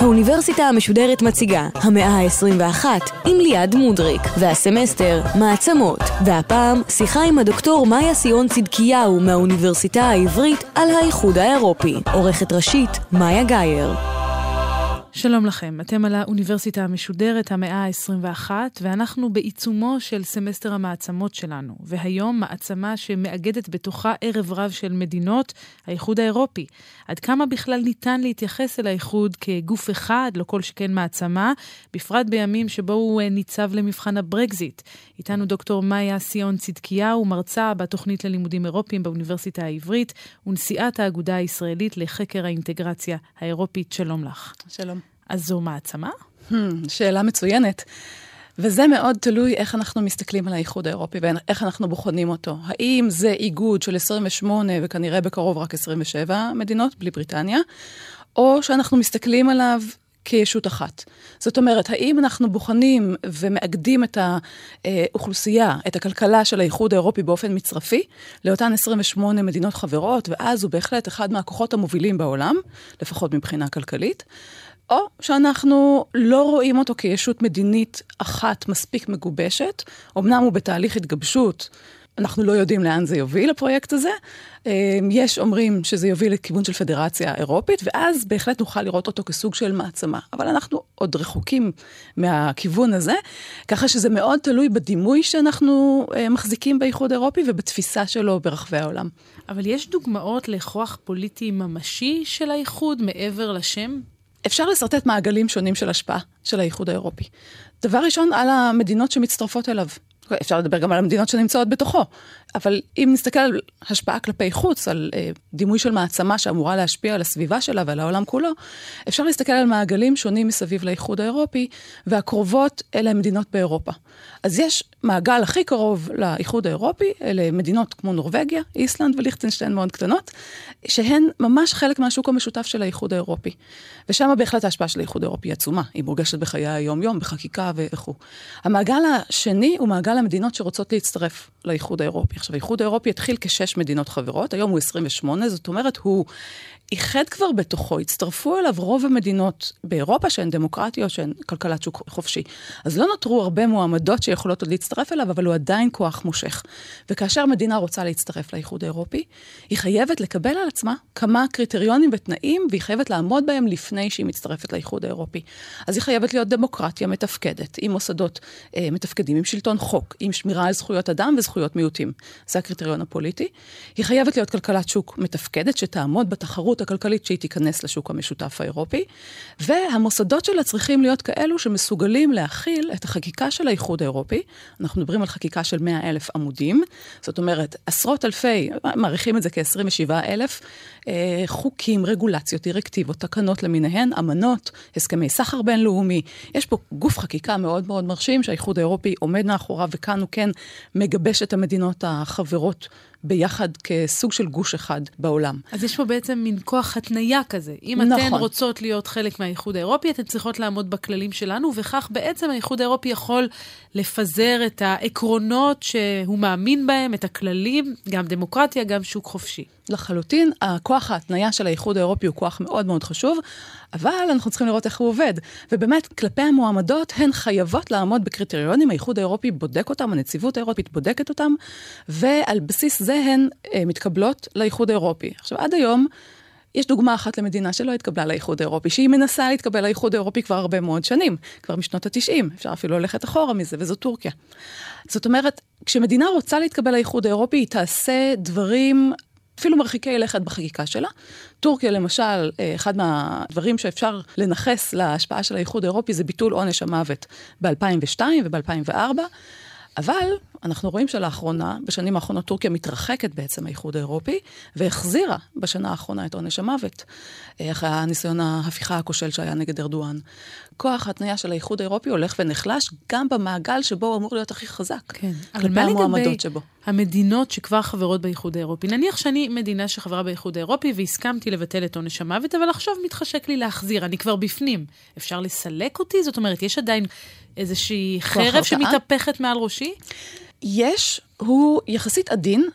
האוניברסיטה המשודרת מציגה המאה ה-21 עם ליעד מודריק והסמסטר מעצמות. והפעם שיחה עם הדוקטור מאיה שיאון צדקיהו מהאוניברסיטה העברית על האיחוד האירופי. עורכת ראשית מאיה גאייר שלום לכם, אתם על האוניברסיטה המשודרת המאה ה-21, ואנחנו בעיצומו של סמסטר המעצמות שלנו. והיום מעצמה שמאגדת בתוכה ערב רב של מדינות, האיחוד האירופי. עד כמה בכלל ניתן להתייחס אל האיחוד כגוף אחד, לא כל שכן מעצמה, בפרט בימים שבו הוא אה, ניצב למבחן הברקזיט. איתנו דוקטור מאיה סיון צדקיהו, מרצה בתוכנית ללימודים אירופיים באוניברסיטה העברית, ונשיאת האגודה הישראלית לחקר האינטגרציה האירופית. שלום לך. שלום. אז זו מעצמה? Hmm, שאלה מצוינת. וזה מאוד תלוי איך אנחנו מסתכלים על האיחוד האירופי ואיך אנחנו בוחנים אותו. האם זה איגוד של 28 וכנראה בקרוב רק 27 מדינות, בלי בריטניה, או שאנחנו מסתכלים עליו כישות אחת. זאת אומרת, האם אנחנו בוחנים ומאגדים את האוכלוסייה, את הכלכלה של האיחוד האירופי באופן מצרפי, לאותן 28 מדינות חברות, ואז הוא בהחלט אחד מהכוחות המובילים בעולם, לפחות מבחינה כלכלית, או שאנחנו לא רואים אותו כישות מדינית אחת מספיק מגובשת, אמנם הוא בתהליך התגבשות, אנחנו לא יודעים לאן זה יוביל, הפרויקט הזה. אמ, יש אומרים שזה יוביל לכיוון של פדרציה אירופית, ואז בהחלט נוכל לראות אותו כסוג של מעצמה. אבל אנחנו עוד רחוקים מהכיוון הזה, ככה שזה מאוד תלוי בדימוי שאנחנו אה, מחזיקים באיחוד האירופי ובתפיסה שלו ברחבי העולם. אבל יש דוגמאות לכוח פוליטי ממשי של האיחוד מעבר לשם? אפשר לשרטט מעגלים שונים של השפעה של האיחוד האירופי. דבר ראשון, על המדינות שמצטרפות אליו. אפשר לדבר גם על המדינות שנמצאות בתוכו, אבל אם נסתכל על השפעה כלפי חוץ, על אה, דימוי של מעצמה שאמורה להשפיע על הסביבה שלה ועל העולם כולו, אפשר להסתכל על מעגלים שונים מסביב לאיחוד האירופי, והקרובות אלה המדינות באירופה. אז יש מעגל הכי קרוב לאיחוד האירופי, אלה מדינות כמו נורבגיה, איסלנד וליכטנשטיין מאוד קטנות, שהן ממש חלק מהשוק המשותף של האיחוד האירופי. ושם בהחלט ההשפעה של האיחוד האירופי עצומה, היא מורגשת בחיי היום-יום, בחקיקה וכו'. המעגל השני הוא מעגל המדינות שרוצות להצטרף לאיחוד האירופי. עכשיו, האיחוד האירופי התחיל כשש מדינות חברות, היום הוא 28, זאת אומרת, הוא איחד כבר בתוכו, הצטרפו אליו רוב המדינות באירופה שהן דמוקרטיות, שהן כלכלת שוק חופשי. אז לא נותרו הרבה מועמדות שיכולות עוד להצטרף אליו, אבל הוא עדיין כוח מושך. וכאשר מדינה רוצה להצטרף לאיחוד האירופי, היא חייבת לקבל על עצמה כמה קריטריונים ותנאים, והיא חייבת לעמוד בהם לפני שהיא מצטרפת לאיחוד האירופי. אז היא חייבת להיות דמוקרטיה מתפקדת, עם מוסדות אה, מתפקדים, עם שלטון חוק, עם שמירה על זכויות אדם וזכויות מיעוטים. זה הקריטריון הפוליטי. היא חייבת להיות כלכלת שוק מתפקדת, שתעמוד בתחרות הכלכלית שהיא תיכנס לשוק המשותף האירופי, והמוסדות שלה צריכים להיות כאלו שמסוגלים להכיל את החקיקה של האיחוד האירופי. אנחנו מדברים על חקיקה של 100 אלף עמודים, זאת אומרת, עשרות אלפי, מעריכים את זה כ-27 אלף, אה, חוקים, רגולציות, דירקטיבות, תקנות למיניהן, אמנות, הסכמי סחר בינלאומי. יש פה גוף חקיקה מאוד מאוד מרשים שהאיחוד האירופי עומד מאחוריו, וכאן הוא כן מגבש את המדינות החברות ביחד כסוג של גוש אחד בעולם. אז יש פה בעצם מין כוח התניה כזה. אם נכון. אתן רוצות להיות חלק מהאיחוד האירופי, אתן צריכות לעמוד בכללים שלנו, וכך בעצם האיחוד האירופי יכול לפזר את העקרונות שהוא מאמין בהם, את הכללים, גם דמוקרטיה, גם שוק חופשי. לחלוטין, הכוח ההתניה של האיחוד האירופי הוא כוח מאוד מאוד חשוב, אבל אנחנו צריכים לראות איך הוא עובד. ובאמת, כלפי המועמדות, הן חייבות לעמוד בקריטריונים, האיחוד האירופי בודק אותם, הנציבות האירופית בודקת אותם, ועל בסיס זה הן אה, מתקבלות לאיחוד האירופי. עכשיו, עד היום, יש דוגמה אחת למדינה שלא התקבלה לאיחוד האירופי, שהיא מנסה להתקבל לאיחוד האירופי כבר הרבה מאוד שנים, כבר משנות ה-90, אפשר אפילו ללכת אחורה מזה, וזו טורקיה. זאת אומרת, כשמדינה רוצה להתקבל לאיחוד האירופי, היא תעשה דברים אפילו מרחיקי לכת בחקיקה שלה. טורקיה למשל, אה, אחד מהדברים שאפשר לנכס להשפעה של האיחוד האירופי זה ביטול עונש המוות ב-2002 וב-2004, אבל אנחנו רואים שלאחרונה, בשנים האחרונות טורקיה מתרחקת בעצם מהאיחוד האירופי, והחזירה בשנה האחרונה את עונש המוות, אה, אחרי הניסיון ההפיכה הכושל שהיה נגד ארדואן. כוח ההתניה של האיחוד האירופי הולך ונחלש גם במעגל שבו הוא אמור להיות הכי חזק. כן. אבל מה לגבי שבו. המדינות שכבר חברות באיחוד האירופי? נניח שאני מדינה שחברה באיחוד האירופי והסכמתי לבטל את עונש המוות, אבל עכשיו מתחשק לי להחזיר, אני כבר בפנים. אפשר לסלק אותי? זאת אומרת, יש עדיין איזושהי חרב שמתהפכת מעל ראשי? יש, הוא יחסית עדין.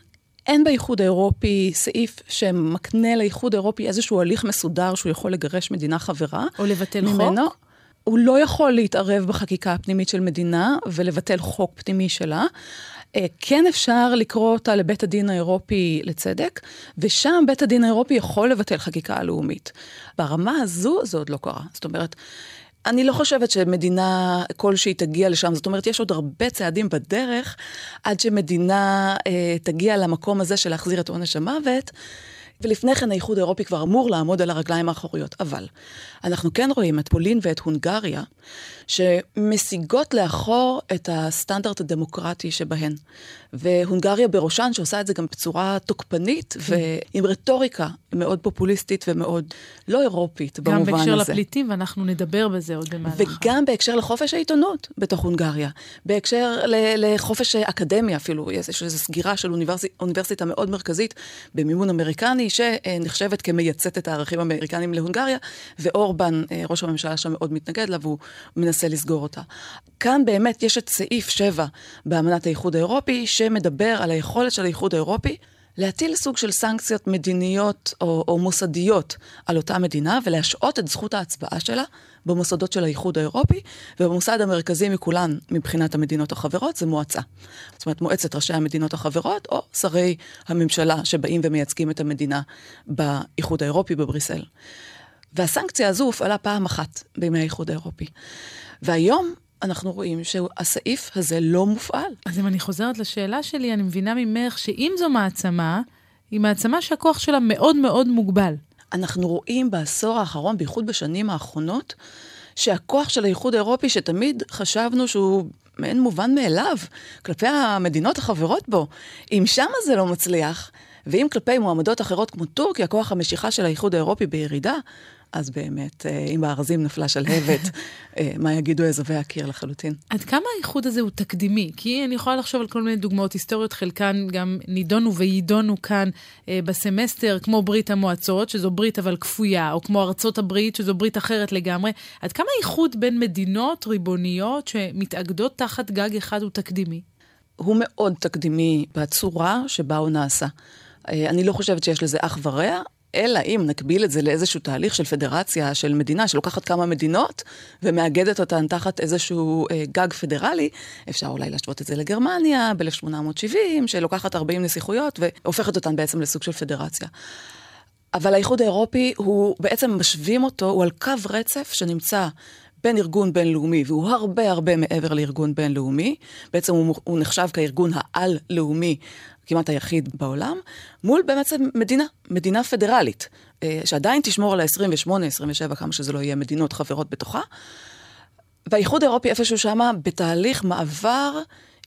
אין באיחוד האירופי סעיף שמקנה לאיחוד האירופי איזשהו הליך מסודר שהוא יכול לגרש מדינה חברה. או לבטל ממנו. חוק? הוא לא יכול להתערב בחקיקה הפנימית של מדינה ולבטל חוק פנימי שלה. אה, כן אפשר לקרוא אותה לבית הדין האירופי לצדק, ושם בית הדין האירופי יכול לבטל חקיקה לאומית. ברמה הזו זה עוד לא קרה. זאת אומרת, אני לא חושבת שמדינה כלשהי תגיע לשם, זאת אומרת, יש עוד הרבה צעדים בדרך עד שמדינה אה, תגיע למקום הזה של להחזיר את עונש המוות. ולפני כן האיחוד האירופי כבר אמור לעמוד על הרגליים האחוריות. אבל אנחנו כן רואים את פולין ואת הונגריה, שמשיגות לאחור את הסטנדרט הדמוקרטי שבהן. והונגריה בראשן, שעושה את זה גם בצורה תוקפנית כן. ועם רטוריקה מאוד פופוליסטית ומאוד לא אירופית במובן הזה. גם בהקשר לפליטים, ואנחנו נדבר בזה עוד במהלך. וגם בהקשר לחופש העיתונות בתוך הונגריה. בהקשר לחופש אקדמיה אפילו, יש איזו סגירה של אוניברס... אוניברסיטה מאוד מרכזית במימון אמריקני, שנחשבת כמייצאת הערכים האמריקניים להונגריה, ואורבן, אה, ראש הממשלה שם מאוד מתנגד לה, והוא מנסה לסגור אותה. כאן באמת יש את סעיף 7 באמנת האיחוד האירופי, שמדבר על היכולת של האיחוד האירופי להטיל סוג של סנקציות מדיניות או, או מוסדיות על אותה מדינה ולהשעות את זכות ההצבעה שלה במוסדות של האיחוד האירופי, ובמוסד המרכזי מכולן מבחינת המדינות החברות זה מועצה. זאת אומרת, מועצת ראשי המדינות החברות או שרי הממשלה שבאים ומייצגים את המדינה באיחוד האירופי בבריסל. והסנקציה הזו הופעלה פעם אחת בימי האיחוד האירופי. והיום אנחנו רואים שהסעיף הזה לא מופעל. אז אם אני חוזרת לשאלה שלי, אני מבינה ממך שאם זו מעצמה, היא מעצמה שהכוח שלה מאוד מאוד מוגבל. אנחנו רואים בעשור האחרון, בייחוד בשנים האחרונות, שהכוח של האיחוד האירופי, שתמיד חשבנו שהוא מעין מובן מאליו כלפי המדינות החברות בו, אם שם זה לא מצליח, ואם כלפי מועמדות אחרות כמו טורקיה, כוח המשיכה של האיחוד האירופי בירידה, אז באמת, אה, אם בארזים נפלה שלהבת, אה, מה יגידו אזובי הקיר לחלוטין. עד כמה האיחוד הזה הוא תקדימי? כי אני יכולה לחשוב על כל מיני דוגמאות היסטוריות, חלקן גם נידונו ויידונו כאן אה, בסמסטר, כמו ברית המועצות, שזו ברית אבל כפויה, או כמו ארצות הברית, שזו ברית אחרת לגמרי. עד כמה איחוד בין מדינות ריבוניות שמתאגדות תחת גג אחד הוא תקדימי? הוא מאוד תקדימי בצורה שבה הוא נעשה. אני לא חושבת שיש לזה אח ורע, אלא אם נקביל את זה לאיזשהו תהליך של פדרציה של מדינה שלוקחת כמה מדינות ומאגדת אותן תחת איזשהו אה, גג פדרלי, אפשר אולי להשוות את זה לגרמניה ב-1870, שלוקחת 40 נסיכויות והופכת אותן בעצם לסוג של פדרציה. אבל האיחוד האירופי, הוא בעצם משווים אותו, הוא על קו רצף שנמצא בין ארגון בינלאומי, והוא הרבה הרבה מעבר לארגון בינלאומי, בעצם הוא, הוא נחשב כארגון העל-לאומי כמעט היחיד בעולם, מול בעצם מדינה, מדינה פדרלית, אה, שעדיין תשמור על ה-28, 27, כמה שזה לא יהיה, מדינות חברות בתוכה. והאיחוד האירופי איפשהו שמה בתהליך מעבר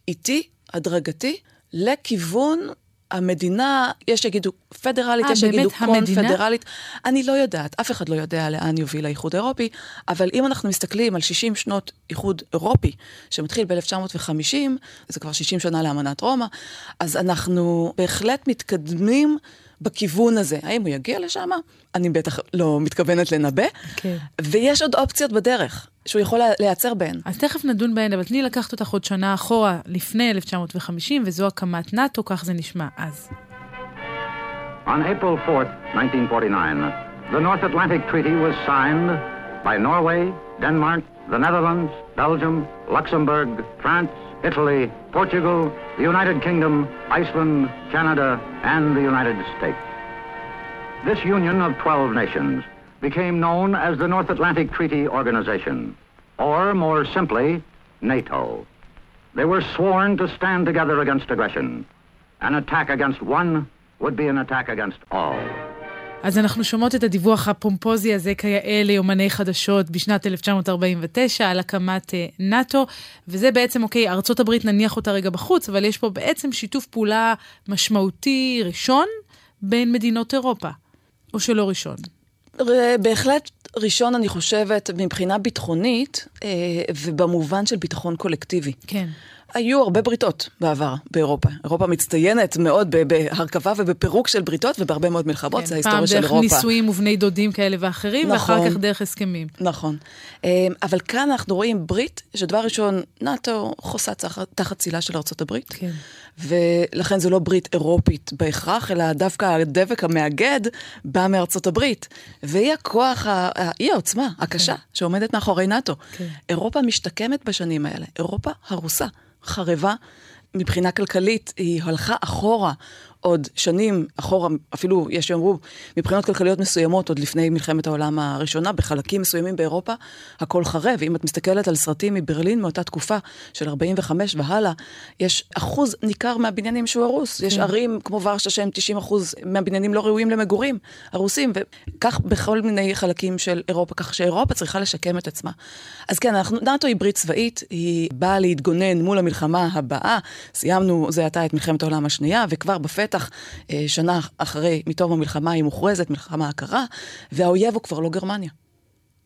איטי, הדרגתי, לכיוון המדינה, יש שיגידו פדרלית, 아, אה, יש שיגידו קונפדרלית. אני לא יודעת, אף אחד לא יודע לאן יוביל האיחוד האירופי, אבל אם אנחנו מסתכלים על 60 שנות איחוד אירופי, שמתחיל ב-1950, זה כבר 60 שנה לאמנת רומא, אז אנחנו בהחלט מתקדמים בכיוון הזה. האם הוא יגיע לשם? אני בטח לא מתכוונת לנבא. Okay. כן. ויש עוד אופציות בדרך. שהוא יכול לייצר בהן. אז תכף נדון בהן, אבל תני לקחת אותך עוד שנה אחורה, לפני 1950, וזו הקמת נאט"ו, כך זה נשמע אז. On April 4th, 1949, the North Atlantic Treaty was signed by Norway, Denmark, the Netherlands, Belgium, Luxembourg, France, Italy, Portugal, the United Kingdom, Iceland, Canada, and the United States. This union of 12 nations became known as the North Atlantic Treaty Organization, or more simply, NATO. They were sworn to stand together against aggression. An attack against one would be an attack against all. אז אנחנו שומעות את הדיווח הפומפוזי הזה כיאה ליומני חדשות בשנת 1949 על הקמת uh, נאט"ו, וזה בעצם, אוקיי, ארצות הברית נניח אותה רגע בחוץ, אבל יש פה בעצם שיתוף פעולה משמעותי ראשון בין מדינות אירופה, או שלא ראשון. בהחלט ראשון, אני חושבת, מבחינה ביטחונית, אה, ובמובן של ביטחון קולקטיבי. כן. היו הרבה בריתות בעבר באירופה. אירופה מצטיינת מאוד בהרכבה ובפירוק של בריתות ובהרבה מאוד מלחמות, כן, זה ההיסטוריה של אירופה. פעם דרך נישואים ובני דודים כאלה ואחרים, נכון, ואחר כך דרך הסכמים. נכון. אמ, אבל כאן אנחנו רואים ברית, שדבר ראשון, נאט"ו חוסה תחת צילה של ארה"ב. כן. ולכן זו לא ברית אירופית בהכרח, אלא דווקא הדבק המאגד בא מארצות הברית. והיא הכוח, היא העוצמה הקשה כן. שעומדת מאחורי נאט"ו. כן. אירופה משתקמת בשנים האלה, אירופה הרוסה, חרבה. מבחינה כלכלית היא הלכה אחורה עוד שנים אחורה, אפילו יש שיאמרו, מבחינות כלכליות מסוימות, עוד לפני מלחמת העולם הראשונה, בחלקים מסוימים באירופה, הכל חרב. אם את מסתכלת על סרטים מברלין מאותה תקופה של 45 והלאה, יש אחוז ניכר מהבניינים שהוא הרוס. כן. יש ערים כמו ורשה שהם 90 אחוז מהבניינים לא ראויים למגורים, הרוסים, וכך בכל מיני חלקים של אירופה, כך שאירופה צריכה לשקם את עצמה. אז כן, אנחנו, נאט"ו היא ברית צבאית, היא באה להתגונן מול המלחמה הבאה. סיימנו זה עתה את מלחמת העולם השנייה, וכבר בפתח... בטח אה, שנה אחרי, מתום המלחמה היא מוכרזת, מלחמה הקרה, והאויב הוא כבר לא גרמניה.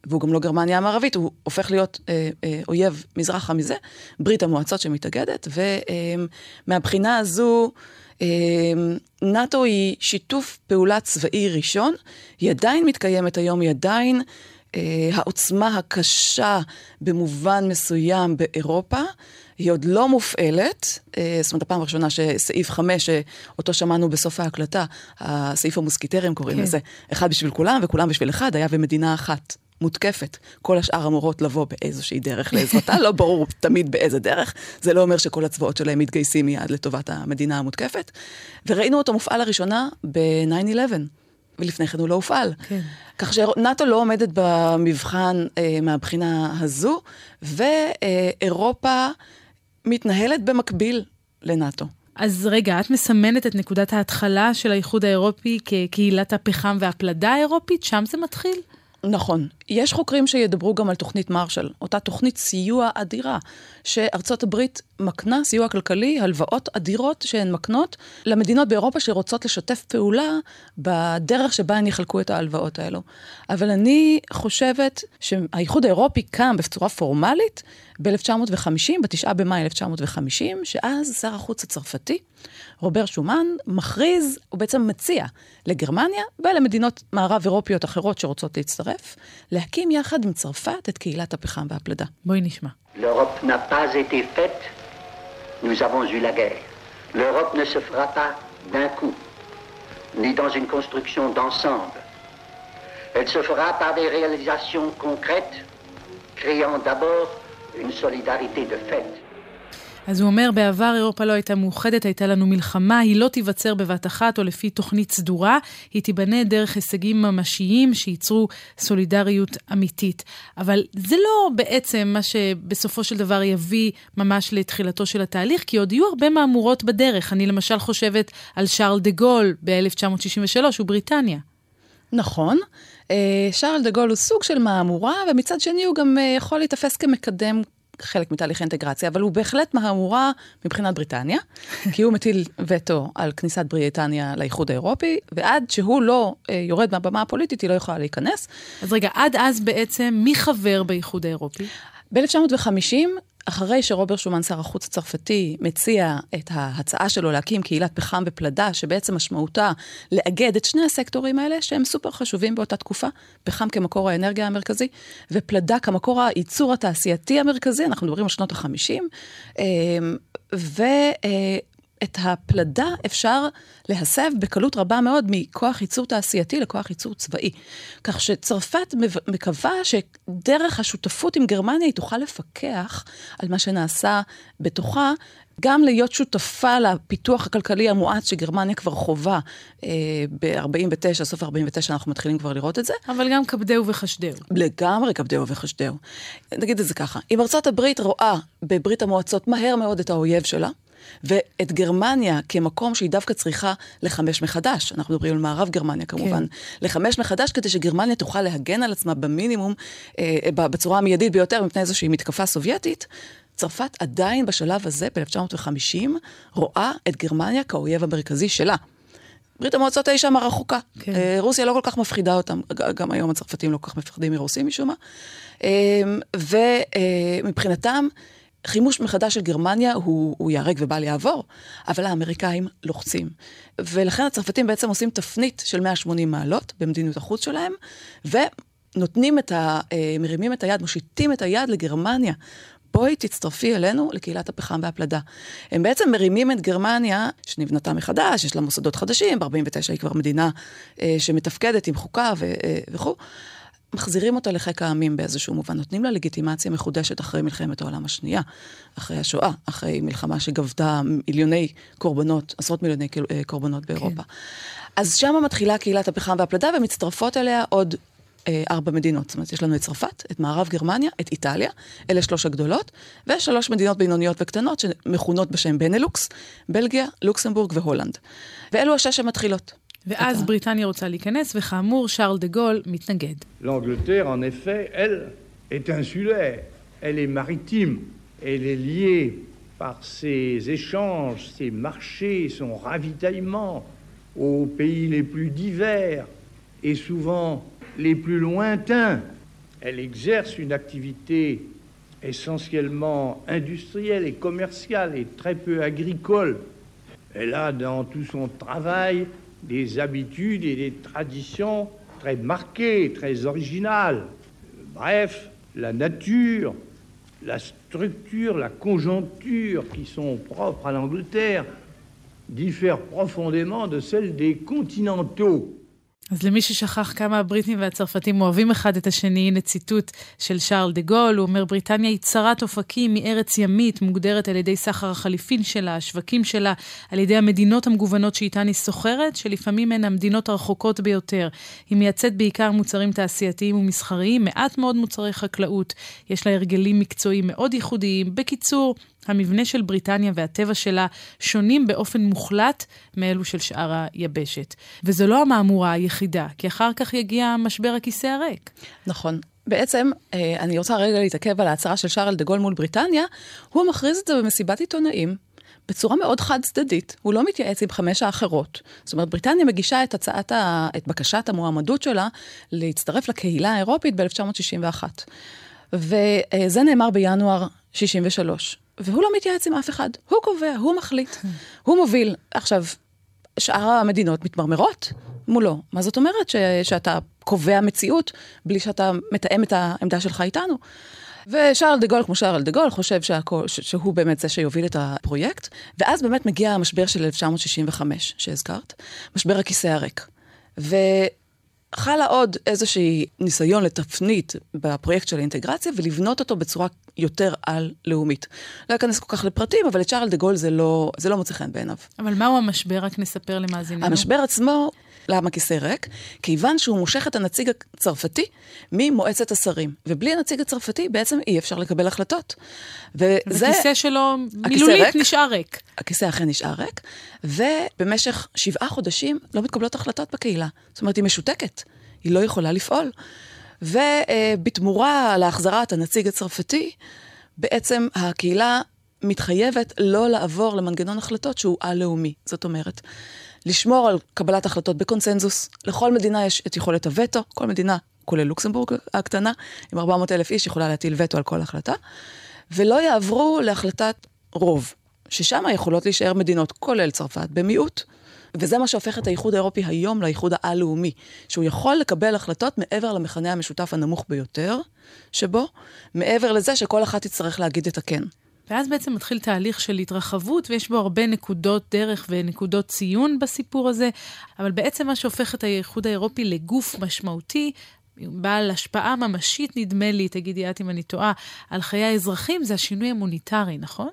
והוא גם לא גרמניה המערבית, הוא הופך להיות אה, אה, אויב מזרחה מזה, ברית המועצות שמתאגדת, ומהבחינה אה, הזו, אה, נאט"ו היא שיתוף פעולה צבאי ראשון, היא עדיין מתקיימת היום, היא עדיין אה, העוצמה הקשה במובן מסוים באירופה. היא עוד לא מופעלת, אה, זאת אומרת, הפעם הראשונה שסעיף 5, שאותו שמענו בסוף ההקלטה, הסעיף המוסקיטרים קוראים כן. לזה, אחד בשביל כולם וכולם בשביל אחד, היה במדינה אחת. מותקפת. כל השאר אמורות לבוא באיזושהי דרך לעזרתה, לא ברור תמיד באיזה דרך. זה לא אומר שכל הצבאות שלהם מתגייסים מיד לטובת המדינה המותקפת. וראינו אותו מופעל לראשונה ב-9-11. ולפני כן הוא לא הופעל. כן. כך שנאט"ו לא עומדת במבחן אה, מהבחינה הזו, ואירופה מתנהלת במקביל לנאט"ו. אז רגע, את מסמנת את נקודת ההתחלה של האיחוד האירופי כקהילת הפחם והפלדה האירופית? שם זה מתחיל? נכון. יש חוקרים שידברו גם על תוכנית מרשל, אותה תוכנית סיוע אדירה, שארצות הברית מקנה סיוע כלכלי, הלוואות אדירות שהן מקנות למדינות באירופה שרוצות לשתף פעולה בדרך שבה הן יחלקו את ההלוואות האלו. אבל אני חושבת שהאיחוד האירופי קם בצורה פורמלית ב-1950, ב-9 במאי 1950, שאז שר החוץ הצרפתי, רובר שומן, מכריז, הוא בעצם מציע לגרמניה ולמדינות מערב אירופיות אחרות שרוצות להצטרף, להקים יחד עם צרפת את קהילת הפחם והפלדה. בואי נשמע. L'Europe n'a pas été faite, nous avons eu la guerre. L'Europe ne se fera pas d'un coup, ni dans une construction d'ensemble. Elle se fera par des réalisations concrètes, créant d'abord une solidarité de fait. אז הוא אומר, בעבר אירופה לא הייתה מאוחדת, הייתה לנו מלחמה, היא לא תיווצר בבת אחת או לפי תוכנית סדורה, היא תיבנה דרך הישגים ממשיים שייצרו סולידריות אמיתית. אבל זה לא בעצם מה שבסופו של דבר יביא ממש לתחילתו של התהליך, כי עוד יהיו הרבה מהמורות בדרך. אני למשל חושבת על שרל דה גול ב-1963 ובריטניה. נכון. אה, שרל דה גול הוא סוג של מהמורה, ומצד שני הוא גם אה, יכול להיתפס כמקדם חלק מתהליך אינטגרציה, אבל הוא בהחלט מהמורה מבחינת בריטניה, כי הוא מטיל וטו על כניסת בריטניה לאיחוד האירופי, ועד שהוא לא אה, יורד מהבמה הפוליטית, היא לא יכולה להיכנס. אז רגע, עד אז בעצם מי חבר באיחוד האירופי? ב-1950 אחרי שרובר שומן, שר החוץ הצרפתי, מציע את ההצעה שלו להקים קהילת פחם ופלדה, שבעצם משמעותה לאגד את שני הסקטורים האלה, שהם סופר חשובים באותה תקופה, פחם כמקור האנרגיה המרכזי, ופלדה כמקור הייצור התעשייתי המרכזי, אנחנו מדברים על שנות ה-50, אמ, ו... אה, את הפלדה אפשר להסב בקלות רבה מאוד מכוח ייצור תעשייתי לכוח ייצור צבאי. כך שצרפת מקווה שדרך השותפות עם גרמניה היא תוכל לפקח על מה שנעשה בתוכה, גם להיות שותפה לפיתוח הכלכלי המואץ שגרמניה כבר חווה אה, ב-49, סוף 49 אנחנו מתחילים כבר לראות את זה. אבל גם כבדהו וחשדהו. לגמרי כבדהו וחשדהו. נגיד את זה ככה, אם ארצות הברית רואה בברית המועצות מהר מאוד את האויב שלה, ואת גרמניה כמקום שהיא דווקא צריכה לחמש מחדש, אנחנו מדברים על מערב גרמניה כמובן, כן. לחמש מחדש כדי שגרמניה תוכל להגן על עצמה במינימום, אה, בצורה המיידית ביותר מפני איזושהי מתקפה סובייטית. צרפת עדיין בשלב הזה, ב-1950, רואה את גרמניה כאויב המרכזי שלה. ברית המועצות האישה שם הרחוקה. כן. אה, רוסיה לא כל כך מפחידה אותם, גם היום הצרפתים לא כל כך מפחדים מרוסים משום מה. אה, ומבחינתם, חימוש מחדש של גרמניה הוא, הוא ייהרג ובל יעבור, אבל האמריקאים לוחצים. ולכן הצרפתים בעצם עושים תפנית של 180 מעלות במדיניות החוץ שלהם, ונותנים את ה... אה, מרימים את היד, מושיטים את היד לגרמניה. בואי תצטרפי אלינו לקהילת הפחם והפלדה. הם בעצם מרימים את גרמניה, שנבנתה מחדש, יש לה מוסדות חדשים, ב-49 היא כבר מדינה אה, שמתפקדת עם חוקה אה, וכו'. מחזירים אותה לחיק העמים באיזשהו מובן, נותנים לה לגיטימציה מחודשת אחרי מלחמת העולם השנייה, אחרי השואה, אחרי מלחמה שגבתה מיליוני קורבנות, עשרות מיליוני אה, קורבנות באירופה. כן. אז שם מתחילה קהילת הפחם והפלדה ומצטרפות אליה עוד אה, ארבע מדינות. זאת אומרת, יש לנו את צרפת, את מערב גרמניה, את איטליה, אלה שלוש הגדולות, ושלוש מדינות בינוניות וקטנות שמכונות בשם בנלוקס, בלגיה, לוקסמבורג והולנד. ואלו השש המתחילות. ואז בריטניה רוצה להיכנס, וכאמור, שרל דה גול מתנגד. L'Angleterre, en effet, elle est insulaire, elle est maritime, elle est liée par ses échanges, ses marchés, son ravitaillement aux pays les plus divers et souvent les plus lointains. Elle exerce une activité essentiellement industrielle et commerciale et très peu agricole. Elle a dans tout son travail des habitudes et des traditions très marquées, très originales. Bref, la nature, la structure, la conjoncture qui sont propres à l'Angleterre diffèrent profondément de celles des continentaux. אז למי ששכח כמה הבריטים והצרפתים אוהבים אחד את השני, הנה ציטוט של שרל דה גול, הוא אומר, בריטניה היא צרת אופקים מארץ ימית, מוגדרת על ידי סחר החליפין שלה, השווקים שלה, על ידי המדינות המגוונות שאיתן היא סוחרת, שלפעמים הן המדינות הרחוקות ביותר. היא מייצאת בעיקר מוצרים תעשייתיים ומסחריים, מעט מאוד מוצרי חקלאות, יש לה הרגלים מקצועיים מאוד ייחודיים. בקיצור, המבנה של בריטניה והטבע שלה שונים באופן מוחלט מאלו של שאר היבשת. וזו לא המהמורה היחידה, כי אחר כך יגיע משבר הכיסא הריק. נכון. בעצם, אה, אני רוצה רגע להתעכב על ההצהרה של שרל דה גול מול בריטניה, הוא מכריז את זה במסיבת עיתונאים. בצורה מאוד חד צדדית, הוא לא מתייעץ עם חמש האחרות. זאת אומרת, בריטניה מגישה את הצעת, ה... את בקשת המועמדות שלה להצטרף לקהילה האירופית ב-1961. וזה נאמר בינואר 63. והוא לא מתייעץ עם אף אחד, הוא קובע, הוא מחליט, הוא מוביל. עכשיו, שאר המדינות מתמרמרות מולו. מה זאת אומרת? ש, שאתה קובע מציאות בלי שאתה מתאם את העמדה שלך איתנו. ושארל דה גול, כמו שארל דה גול, חושב שהכל, ש, שהוא באמת זה שיוביל את הפרויקט. ואז באמת מגיע המשבר של 1965, שהזכרת, משבר הכיסא הריק. ו... חלה עוד איזושהי ניסיון לתפנית בפרויקט של האינטגרציה ולבנות אותו בצורה יותר על-לאומית. לא אכנס כל כך לפרטים, אבל את צ'ארל דה גול זה לא, זה לא מוצא חן בעיניו. אבל מהו המשבר? רק נספר למאזיננו. המשבר עצמו, למה כיסא ריק? כיוון שהוא מושך את הנציג הצרפתי ממועצת השרים. ובלי הנציג הצרפתי בעצם אי אפשר לקבל החלטות. וזה... הכיסא שלו מילולית ריק, נשאר ריק. הכיסא אכן נשאר ריק, ובמשך שבעה חודשים לא מתקבלות החלטות בקהילה. זאת אומרת, היא משותקת. היא לא יכולה לפעול. ובתמורה להחזרת הנציג הצרפתי, בעצם הקהילה מתחייבת לא לעבור למנגנון החלטות שהוא על-לאומי. זאת אומרת, לשמור על קבלת החלטות בקונצנזוס. לכל מדינה יש את יכולת הווטו, כל מדינה, כולל לוקסמבורג הקטנה, עם 400 אלף איש יכולה להטיל וטו על כל החלטה, ולא יעברו להחלטת רוב, ששם יכולות להישאר מדינות, כולל צרפת, במיעוט. וזה מה שהופך את האיחוד האירופי היום לאיחוד העל-לאומי, שהוא יכול לקבל החלטות מעבר למכנה המשותף הנמוך ביותר שבו, מעבר לזה שכל אחת תצטרך להגיד את הכן. ואז בעצם מתחיל תהליך של התרחבות, ויש בו הרבה נקודות דרך ונקודות ציון בסיפור הזה, אבל בעצם מה שהופך את האיחוד האירופי לגוף משמעותי, בעל השפעה ממשית, נדמה לי, תגידי את אם אני טועה, על חיי האזרחים, זה השינוי המוניטרי, נכון?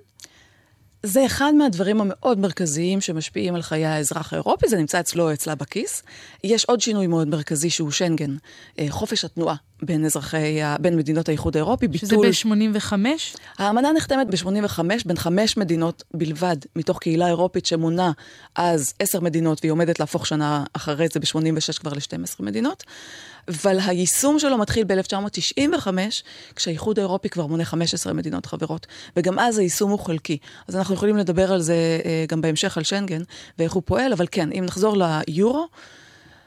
זה אחד מהדברים המאוד מרכזיים שמשפיעים על חיי האזרח האירופי, זה נמצא אצלו או אצלה בכיס. יש עוד שינוי מאוד מרכזי שהוא שנגן, אה, חופש התנועה בין אזרחי, בין מדינות האיחוד האירופי, שזה ביטול... שזה ב-85? האמנה נחתמת ב-85 בין חמש מדינות בלבד, מתוך קהילה אירופית שמונה אז עשר מדינות, והיא עומדת להפוך שנה אחרי זה ב-86 כבר ל-12 מדינות. אבל היישום שלו מתחיל ב-1995, כשהאיחוד האירופי כבר מונה 15 מדינות חברות, וגם אז היישום הוא חלקי. אז אנחנו יכולים לדבר על זה אה, גם בהמשך, על שנגן, ואיך הוא פועל, אבל כן, אם נחזור ליורו,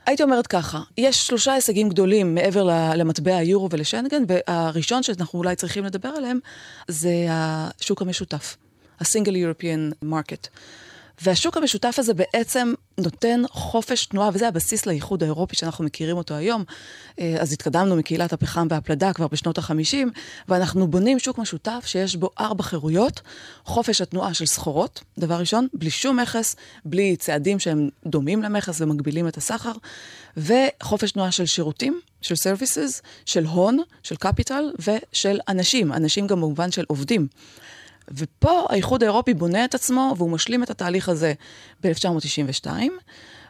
הייתי אומרת ככה, יש שלושה הישגים גדולים מעבר למטבע היורו ולשנגן, והראשון שאנחנו אולי צריכים לדבר עליהם זה השוק המשותף, ה-Single European Market. והשוק המשותף הזה בעצם נותן חופש תנועה, וזה הבסיס לאיחוד האירופי שאנחנו מכירים אותו היום. אה, אז התקדמנו מקהילת הפחם והפלדה כבר בשנות ה-50, ואנחנו בונים שוק משותף שיש בו ארבע חירויות. חופש התנועה של סחורות, דבר ראשון, בלי שום מכס, בלי צעדים שהם דומים למכס ומגבילים את הסחר, וחופש תנועה של שירותים, של services, של הון, של קפיטל ושל אנשים, אנשים גם במובן של עובדים. ופה האיחוד האירופי בונה את עצמו, והוא משלים את התהליך הזה ב-1992,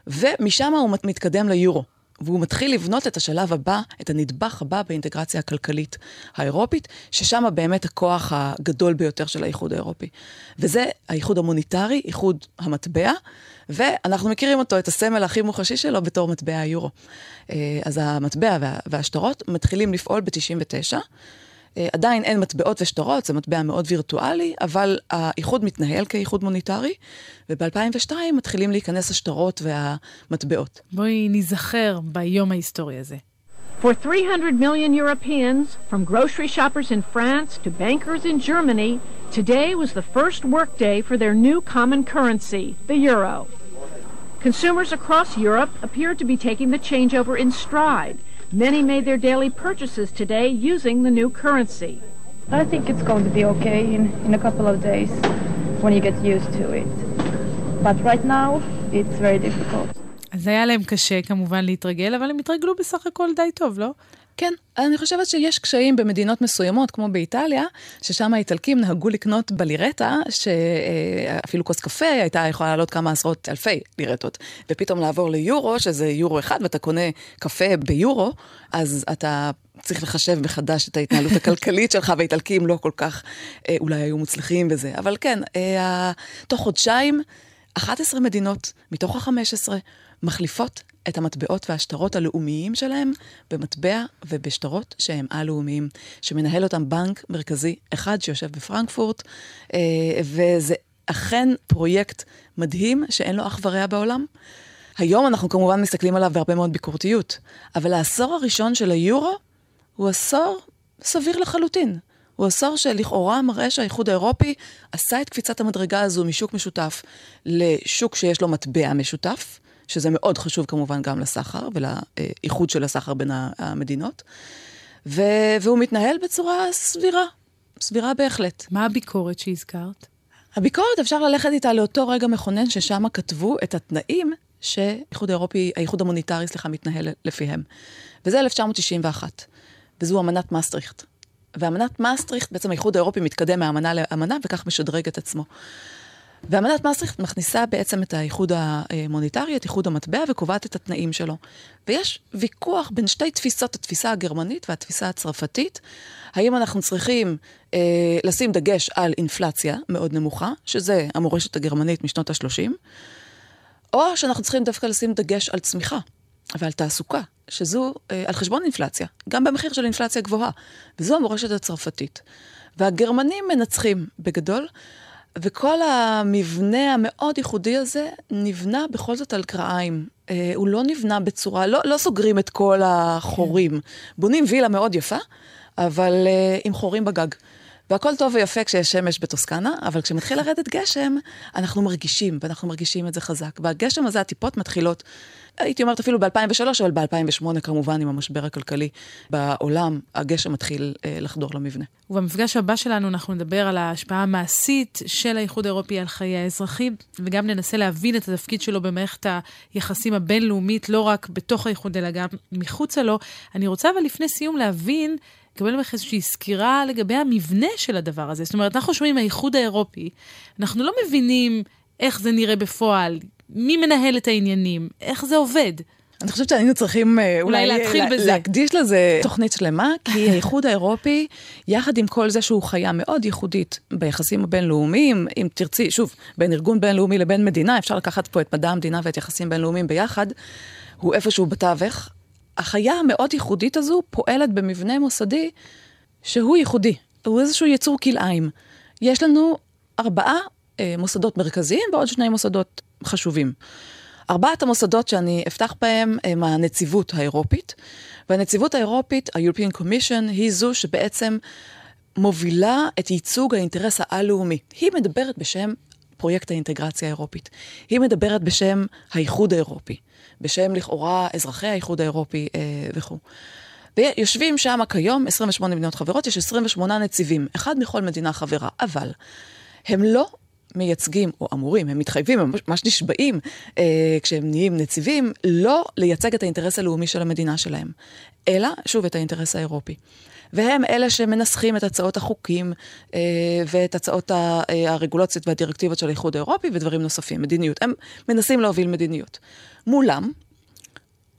ומשם הוא מתקדם ליורו. והוא מתחיל לבנות את השלב הבא, את הנדבך הבא באינטגרציה הכלכלית האירופית, ששם באמת הכוח הגדול ביותר של האיחוד האירופי. וזה האיחוד המוניטרי, איחוד המטבע, ואנחנו מכירים אותו, את הסמל הכי מוחשי שלו, בתור מטבע היורו. אה, אז המטבע והשטרות מתחילים לפעול ב-99. אה, עדיין אין מטבעות ושטרות, זה מטבע מאוד וירטואלי, אבל האיחוד מתנהל כאיחוד מוניטרי, וב-2002 מתחילים להיכנס השטרות והמטבעות. בואי ניזכר ביום ההיסטורי הזה. For 300 million Europeans, from grocery shoppers in France to bankers in Germany, today was the first workday for their new common currency, the euro. Consumers across Europe appeared to be taking the changeover in stride. Many made their daily purchases today using the new currency. I think it's going to be okay in, in a couple of days when you get used to it. But right now, it's very difficult. אז היה להם קשה כמובן להתרגל, אבל הם התרגלו בסך הכל די טוב, לא? כן, אני חושבת שיש קשיים במדינות מסוימות, כמו באיטליה, ששם האיטלקים נהגו לקנות בלירטה, שאפילו כוס קפה הייתה יכולה לעלות כמה עשרות אלפי לירטות. ופתאום לעבור ליורו, שזה יורו אחד, ואתה קונה קפה ביורו, אז אתה צריך לחשב מחדש את ההתנהלות הכלכלית שלך, והאיטלקים לא כל כך אה, אולי היו מוצלחים בזה. אבל כן, אה, תוך חודשיים, 11 מדינות מתוך ה-15 מחליפות את המטבעות והשטרות הלאומיים שלהם במטבע ובשטרות שהם א-לאומיים, שמנהל אותם בנק מרכזי אחד שיושב בפרנקפורט, אה, וזה אכן פרויקט מדהים שאין לו אח ורע בעולם. היום אנחנו כמובן מסתכלים עליו בהרבה מאוד ביקורתיות, אבל העשור הראשון של היורו הוא עשור סביר לחלוטין. הוא עשור שלכאורה מראה שהאיחוד האירופי עשה את קפיצת המדרגה הזו משוק משותף לשוק שיש לו מטבע משותף, שזה מאוד חשוב כמובן גם לסחר ולאיחוד של הסחר בין המדינות. ו- והוא מתנהל בצורה סבירה, סבירה בהחלט. מה הביקורת שהזכרת? הביקורת, אפשר ללכת איתה לאותו רגע מכונן ששם כתבו את התנאים שהאיחוד האירופי, האיחוד המוניטרי, סליחה, מתנהל לפיהם. וזה 1991, וזו אמנת מסטריכט. ואמנת מסטריכט, בעצם האיחוד האירופי מתקדם מאמנה לאמנה וכך משדרג את עצמו. ואמנת מסריכט מכניסה בעצם את האיחוד המוניטרי, את איחוד המטבע, וקובעת את התנאים שלו. ויש ויכוח בין שתי תפיסות, התפיסה הגרמנית והתפיסה הצרפתית. האם אנחנו צריכים אה, לשים דגש על אינפלציה מאוד נמוכה, שזה המורשת הגרמנית משנות ה-30, או שאנחנו צריכים דווקא לשים דגש על צמיחה ועל תעסוקה, שזו אה, על חשבון אינפלציה, גם במחיר של אינפלציה גבוהה. וזו המורשת הצרפתית. והגרמנים מנצחים בגדול. וכל המבנה המאוד ייחודי הזה נבנה בכל זאת על קרעיים. אה, הוא לא נבנה בצורה, לא, לא סוגרים את כל החורים. כן. בונים וילה מאוד יפה, אבל אה, עם חורים בגג. והכל טוב ויפה כשיש שמש בטוסקנה, אבל כשמתחיל לרדת גשם, אנחנו מרגישים, ואנחנו מרגישים את זה חזק. והגשם הזה, הטיפות מתחילות הייתי אומרת אפילו ב-2003, אבל ב-2008 כמובן, עם המשבר הכלכלי בעולם, הגשם מתחיל אה, לחדור למבנה. ובמפגש הבא שלנו אנחנו נדבר על ההשפעה המעשית של האיחוד האירופי על חיי האזרחים, וגם ננסה להבין את התפקיד שלו במערכת היחסים הבינלאומית, לא רק בתוך האיחוד, אלא גם מחוצה לו. אני רוצה אבל לפני סיום להבין לקבל ממך איזושהי סקירה לגבי המבנה של הדבר הזה. זאת אומרת, אנחנו שומעים מהאיחוד האירופי, אנחנו לא מבינים איך זה נראה בפועל. מי מנהל את העניינים? איך זה עובד? אני חושבת שהיינו צריכים אה, אולי, אולי להתחיל לה, בזה. להקדיש לזה תוכנית שלמה, כי האיחוד האירופי, יחד עם כל זה שהוא חיה מאוד ייחודית ביחסים הבינלאומיים, אם תרצי, שוב, בין ארגון בינלאומי לבין מדינה, אפשר לקחת פה את מדע המדינה ואת יחסים בינלאומיים ביחד, הוא איפשהו בתווך. החיה המאוד ייחודית הזו פועלת במבנה מוסדי שהוא ייחודי, הוא איזשהו יצור כלאיים. יש לנו ארבעה אה, מוסדות מרכזיים ועוד שני מוסדות חשובים. ארבעת המוסדות שאני אפתח בהם הם הנציבות האירופית, והנציבות האירופית, ה-European Commission, היא זו שבעצם מובילה את ייצוג האינטרס העל-לאומי. היא מדברת בשם פרויקט האינטגרציה האירופית. היא מדברת בשם האיחוד האירופי, בשם לכאורה אזרחי האיחוד האירופי אה, וכו'. ויושבים שם כיום 28 מדינות חברות, יש 28 נציבים, אחד מכל מדינה חברה, אבל הם לא מייצגים, או אמורים, הם מתחייבים, הם ממש נשבעים, אה, כשהם נהיים נציבים, לא לייצג את האינטרס הלאומי של המדינה שלהם, אלא, שוב, את האינטרס האירופי. והם אלה שמנסחים את הצעות החוקים אה, ואת הצעות ה, אה, הרגולציות והדירקטיבות של האיחוד האירופי ודברים נוספים, מדיניות. הם מנסים להוביל מדיניות. מולם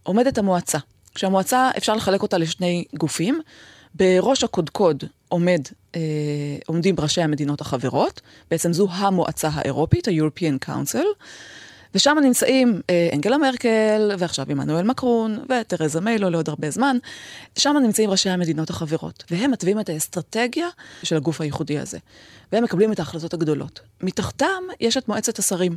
עומדת המועצה. כשהמועצה, אפשר לחלק אותה לשני גופים. בראש הקודקוד עומד, אה, עומדים ראשי המדינות החברות, בעצם זו המועצה האירופית, ה-European Council, ושם נמצאים אה, אנגלה מרקל, ועכשיו עמנואל מקרון, ותרזה מיילו לעוד הרבה זמן, שם נמצאים ראשי המדינות החברות, והם מתווים את האסטרטגיה של הגוף הייחודי הזה, והם מקבלים את ההחלטות הגדולות. מתחתם יש את מועצת השרים.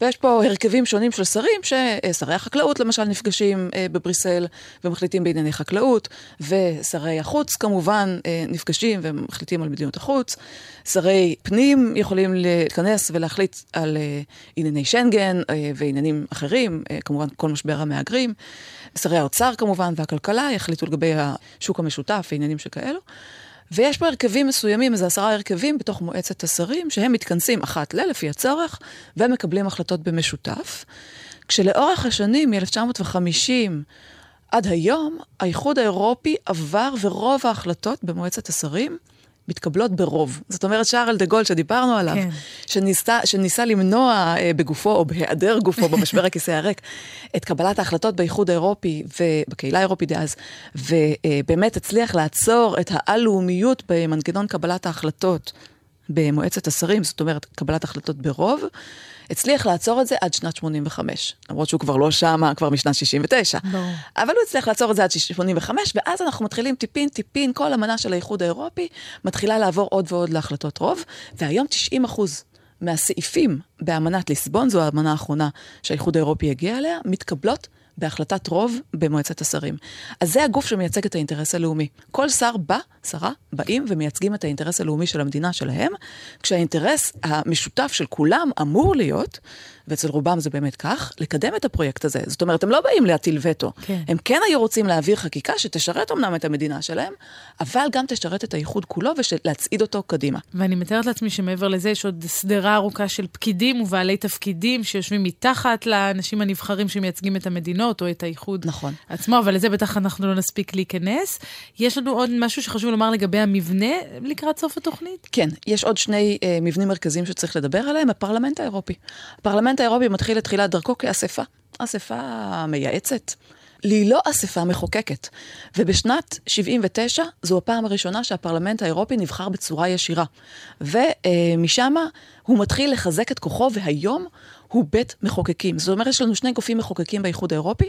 ויש פה הרכבים שונים של שרים, ששרי החקלאות למשל נפגשים אה, בבריסל ומחליטים בענייני חקלאות, ושרי החוץ כמובן אה, נפגשים ומחליטים על מדיניות החוץ. שרי פנים יכולים להתכנס ולהחליט על אה, ענייני שנגן ועניינים אחרים, כמובן כל משבר המהגרים. שרי האוצר כמובן והכלכלה יחליטו לגבי השוק המשותף ועניינים שכאלו. ויש פה הרכבים מסוימים, איזה עשרה הרכבים בתוך מועצת השרים, שהם מתכנסים אחת ל, לפי הצורך, ומקבלים החלטות במשותף. כשלאורך השנים, מ-1950 עד היום, האיחוד האירופי עבר ורוב ההחלטות במועצת השרים מתקבלות ברוב. זאת אומרת, שארל דה גול שדיברנו עליו, כן. שניסה, שניסה למנוע אה, בגופו או בהיעדר גופו במשבר הכיסא הריק את קבלת ההחלטות באיחוד האירופי ובקהילה האירופית דאז, ובאמת הצליח לעצור את העל-לאומיות במנגנון קבלת ההחלטות במועצת השרים, זאת אומרת, קבלת החלטות ברוב. הצליח לעצור את זה עד שנת 85, למרות שהוא כבר לא שם, כבר משנת 69. ברור. אבל הוא הצליח לעצור את זה עד 85, ואז אנחנו מתחילים טיפין טיפין, כל אמנה של האיחוד האירופי מתחילה לעבור עוד ועוד להחלטות רוב, והיום 90 אחוז מהסעיפים באמנת ליסבון, זו האמנה האחרונה שהאיחוד האירופי הגיע אליה, מתקבלות בהחלטת רוב במועצת השרים. אז זה הגוף שמייצג את האינטרס הלאומי. כל שר בא, שרה, באים ומייצגים את האינטרס הלאומי של המדינה שלהם, כשהאינטרס המשותף של כולם אמור להיות ואצל רובם זה באמת כך, לקדם את הפרויקט הזה. זאת אומרת, הם לא באים להטיל וטו. כן. הם כן היו רוצים להעביר חקיקה שתשרת אמנם את המדינה שלהם, אבל גם תשרת את האיחוד כולו ולהצעיד אותו קדימה. ואני מתארת לעצמי שמעבר לזה יש עוד סדרה ארוכה של פקידים ובעלי תפקידים שיושבים מתחת לאנשים הנבחרים שמייצגים את המדינות או את האיחוד נכון. עצמו, אבל לזה בטח אנחנו לא נספיק להיכנס. יש לנו עוד משהו שחשוב לומר לגבי המבנה לקראת סוף התוכנית? כן, יש עוד שני אה, מבנים מרכזיים שצריך לדבר עליהם, הפרלמנט האירופי. הפרלמנט האירופי מתחיל את תחילת דרכו כאספה, אספה מייעצת. היא לא אספה מחוקקת. ובשנת 79 זו הפעם הראשונה שהפרלמנט האירופי נבחר בצורה ישירה. ומשם הוא מתחיל לחזק את כוחו, והיום הוא בית מחוקקים. זאת אומרת, יש לנו שני גופים מחוקקים באיחוד האירופי,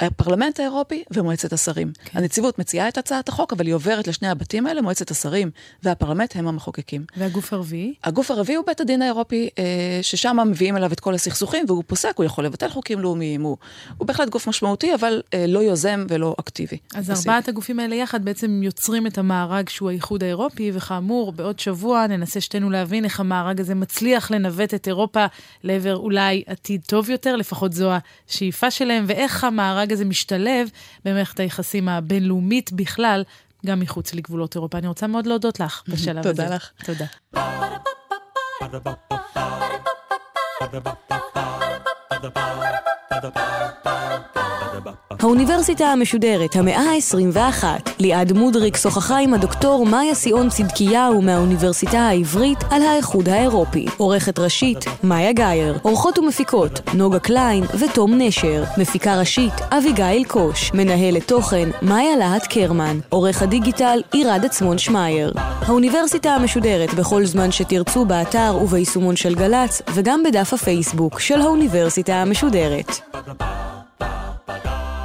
הפרלמנט האירופי ומועצת השרים. כן. הנציבות מציעה את הצעת החוק, אבל היא עוברת לשני הבתים האלה, מועצת השרים והפרלמנט הם המחוקקים. והגוף הרביעי? הגוף הרביעי הוא בית הדין האירופי, אה, ששם מביאים אליו את כל הסכסוכים, והוא פוסק, הוא יכול לבטל חוקים לאומיים, הוא, הוא בהחלט גוף משמעותי, אבל אה, לא יוזם ולא אקטיבי. אז ארבעת הגופים האלה יחד בעצם יוצרים את המארג שהוא האיחוד האירופי, וכאמור, בעוד שבוע ננסה שתינו להבין איך המארג הזה מצליח לנווט את אירופה לעבר אולי עתיד טוב יותר, לפחות זו השאיפה שלהם, ואיך המארג המושג הזה משתלב במערכת היחסים הבינלאומית בכלל, גם מחוץ לגבולות אירופה. אני רוצה מאוד להודות לך בשלב הזה. תודה לך. תודה. האוניברסיטה המשודרת, המאה ה-21. ליעד מודריק שוחחה עם הדוקטור מאיה שיאון צדקיהו מהאוניברסיטה העברית על האיחוד האירופי. עורכת ראשית, מאיה גאייר. עורכות ומפיקות, נוגה קליין ותום נשר. מפיקה ראשית, אביגיל קוש. מנהלת תוכן, מאיה להט קרמן. עורך הדיגיטל, עירד עצמון שמייר. האוניברסיטה המשודרת בכל זמן שתרצו באתר וביישומון של גל"צ, וגם בדף הפייסבוק של האוניברסיטה המשודרת. Bao